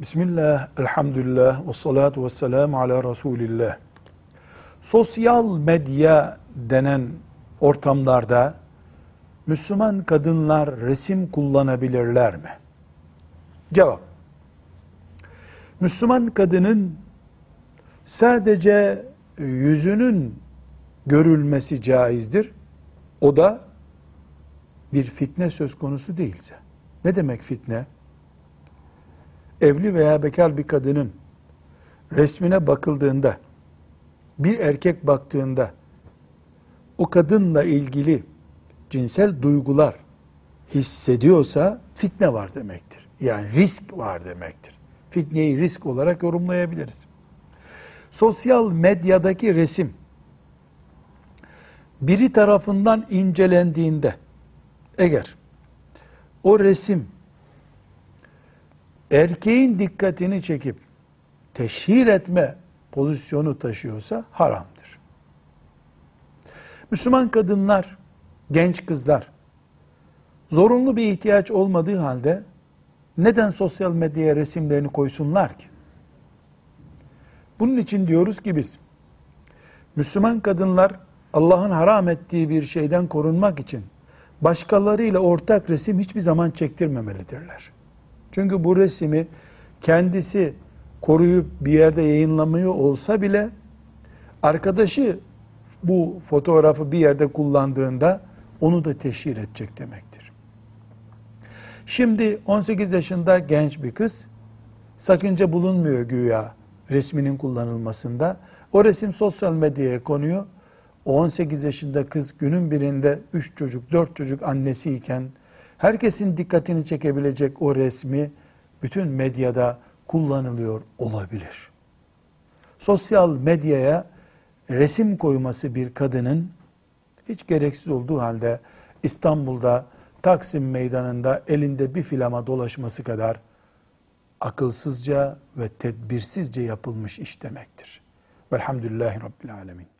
Bismillah, elhamdülillah, ve salatu ve selamu ala Resulillah. Sosyal medya denen ortamlarda Müslüman kadınlar resim kullanabilirler mi? Cevap. Müslüman kadının sadece yüzünün görülmesi caizdir. O da bir fitne söz konusu değilse. Ne demek fitne? Evli veya bekar bir kadının resmine bakıldığında, bir erkek baktığında, o kadınla ilgili cinsel duygular hissediyorsa fitne var demektir. Yani risk var demektir. Fitneyi risk olarak yorumlayabiliriz. Sosyal medyadaki resim biri tarafından incelendiğinde eğer o resim erkeğin dikkatini çekip teşhir etme pozisyonu taşıyorsa haramdır. Müslüman kadınlar, genç kızlar zorunlu bir ihtiyaç olmadığı halde neden sosyal medyaya resimlerini koysunlar ki? Bunun için diyoruz ki biz Müslüman kadınlar Allah'ın haram ettiği bir şeyden korunmak için başkalarıyla ortak resim hiçbir zaman çektirmemelidirler. Çünkü bu resmi kendisi koruyup bir yerde yayınlamıyor olsa bile arkadaşı bu fotoğrafı bir yerde kullandığında onu da teşhir edecek demektir. Şimdi 18 yaşında genç bir kız sakınca bulunmuyor güya resminin kullanılmasında. O resim sosyal medyaya konuyor. O 18 yaşında kız günün birinde 3 çocuk, 4 çocuk annesiyken herkesin dikkatini çekebilecek o resmi bütün medyada kullanılıyor olabilir. Sosyal medyaya resim koyması bir kadının hiç gereksiz olduğu halde İstanbul'da Taksim meydanında elinde bir filama dolaşması kadar akılsızca ve tedbirsizce yapılmış iş demektir. Velhamdülillahi Rabbil Alemin.